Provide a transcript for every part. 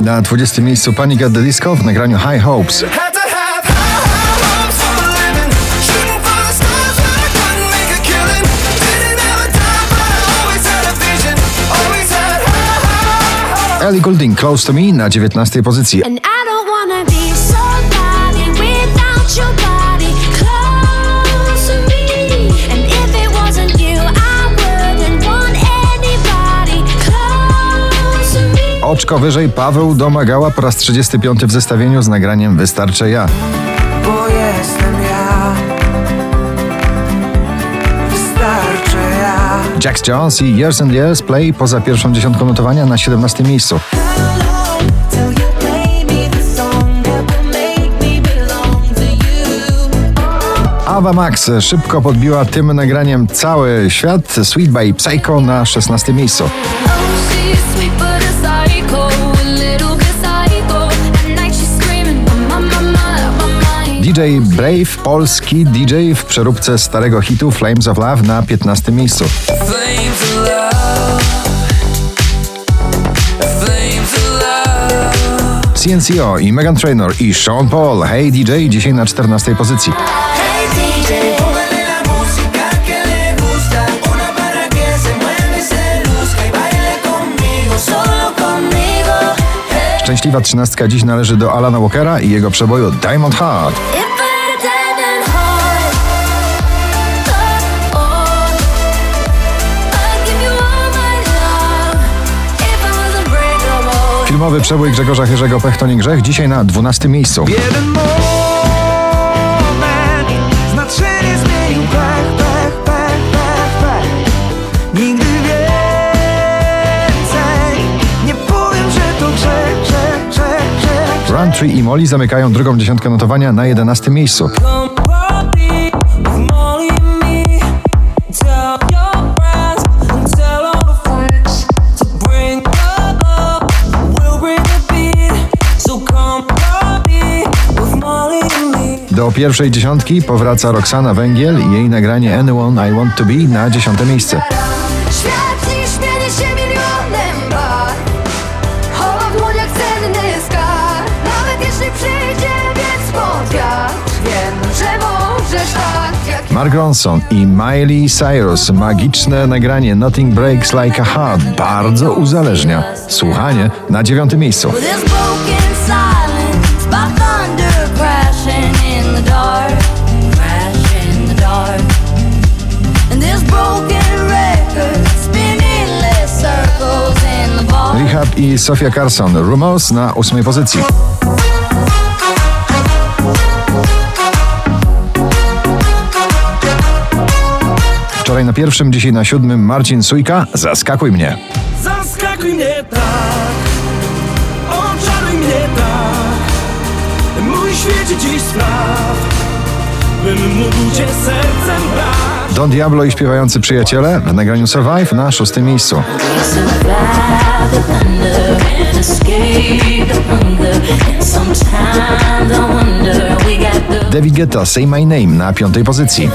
Na 20 miejscu Panic at the Disco w nagraniu High Hopes. Had to have high hopes for a living. Oczko wyżej Paweł domagała po raz 35 w zestawieniu z nagraniem Wystarczę ja. bo jestem ja. Wystarczy ja. Jax Jones i Years and Years Play poza pierwszą dziesiątką notowania na 17 miejscu. Ava Max szybko podbiła tym nagraniem cały świat. Sweet by Psycho na 16 miejscu. DJ Brave, polski DJ w przeróbce starego hitu Flames of Love na 15 miejscu. CNCO i Megan Trainor i Sean Paul. Hey DJ dzisiaj na 14 pozycji. Hey Szczęśliwa trzynastka dziś należy do Alana Walkera i jego przeboju Diamond Heart. Filmowy przebój Grzegorza Chyrzego Pech to nie grzech dzisiaj na 12 miejscu. Bring the beat. So come party with Molly and me. Do pierwszej dziesiątki powraca Roxana Węgiel i jej nagranie Anyone I Want To Be na 10 miejsce. Mark Ronson i Miley Cyrus. Magiczne nagranie Nothing Breaks Like a Heart bardzo uzależnia. Słuchanie na dziewiątym miejscu. Rehab i Sofia Carson. Rumors na ósmej pozycji. Wczoraj na pierwszym, dzisiaj na siódmym Marcin Sujka. Zaskakuj mnie. Zaskakuj mnie tak, oczaruj mnie tak Mój świecie dziś spraw, bym mógł cię sercem brać Don Diablo i śpiewający przyjaciele w nagraniu Survive na szóstym miejscu. David Guetta, Say My Name na piątej pozycji.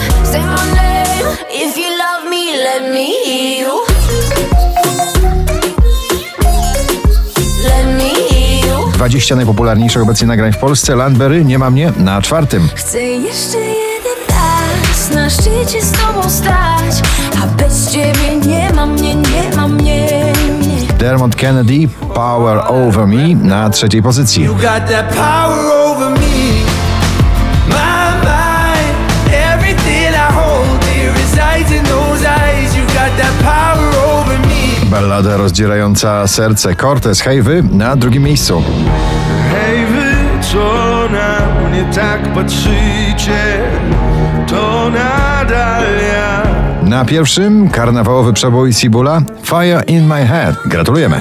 20 najpopularniejszych obecnie nagrań w Polsce. Landberry, Nie ma mnie na czwartym. Chcę jeszcze jeden raz na szczycie z tobą stać, a bez ciebie nie ma mnie, nie ma mnie. mnie. Dermot Kennedy, Power Over Me na trzeciej pozycji. You got that power over me Ballada rozdzierająca serce Cortez Hejwy na drugim miejscu. Hej wy, co na mnie tak patrzycie To nadal ja Na pierwszym karnawałowy przebój Cibula Fire in My Head. Gratulujemy.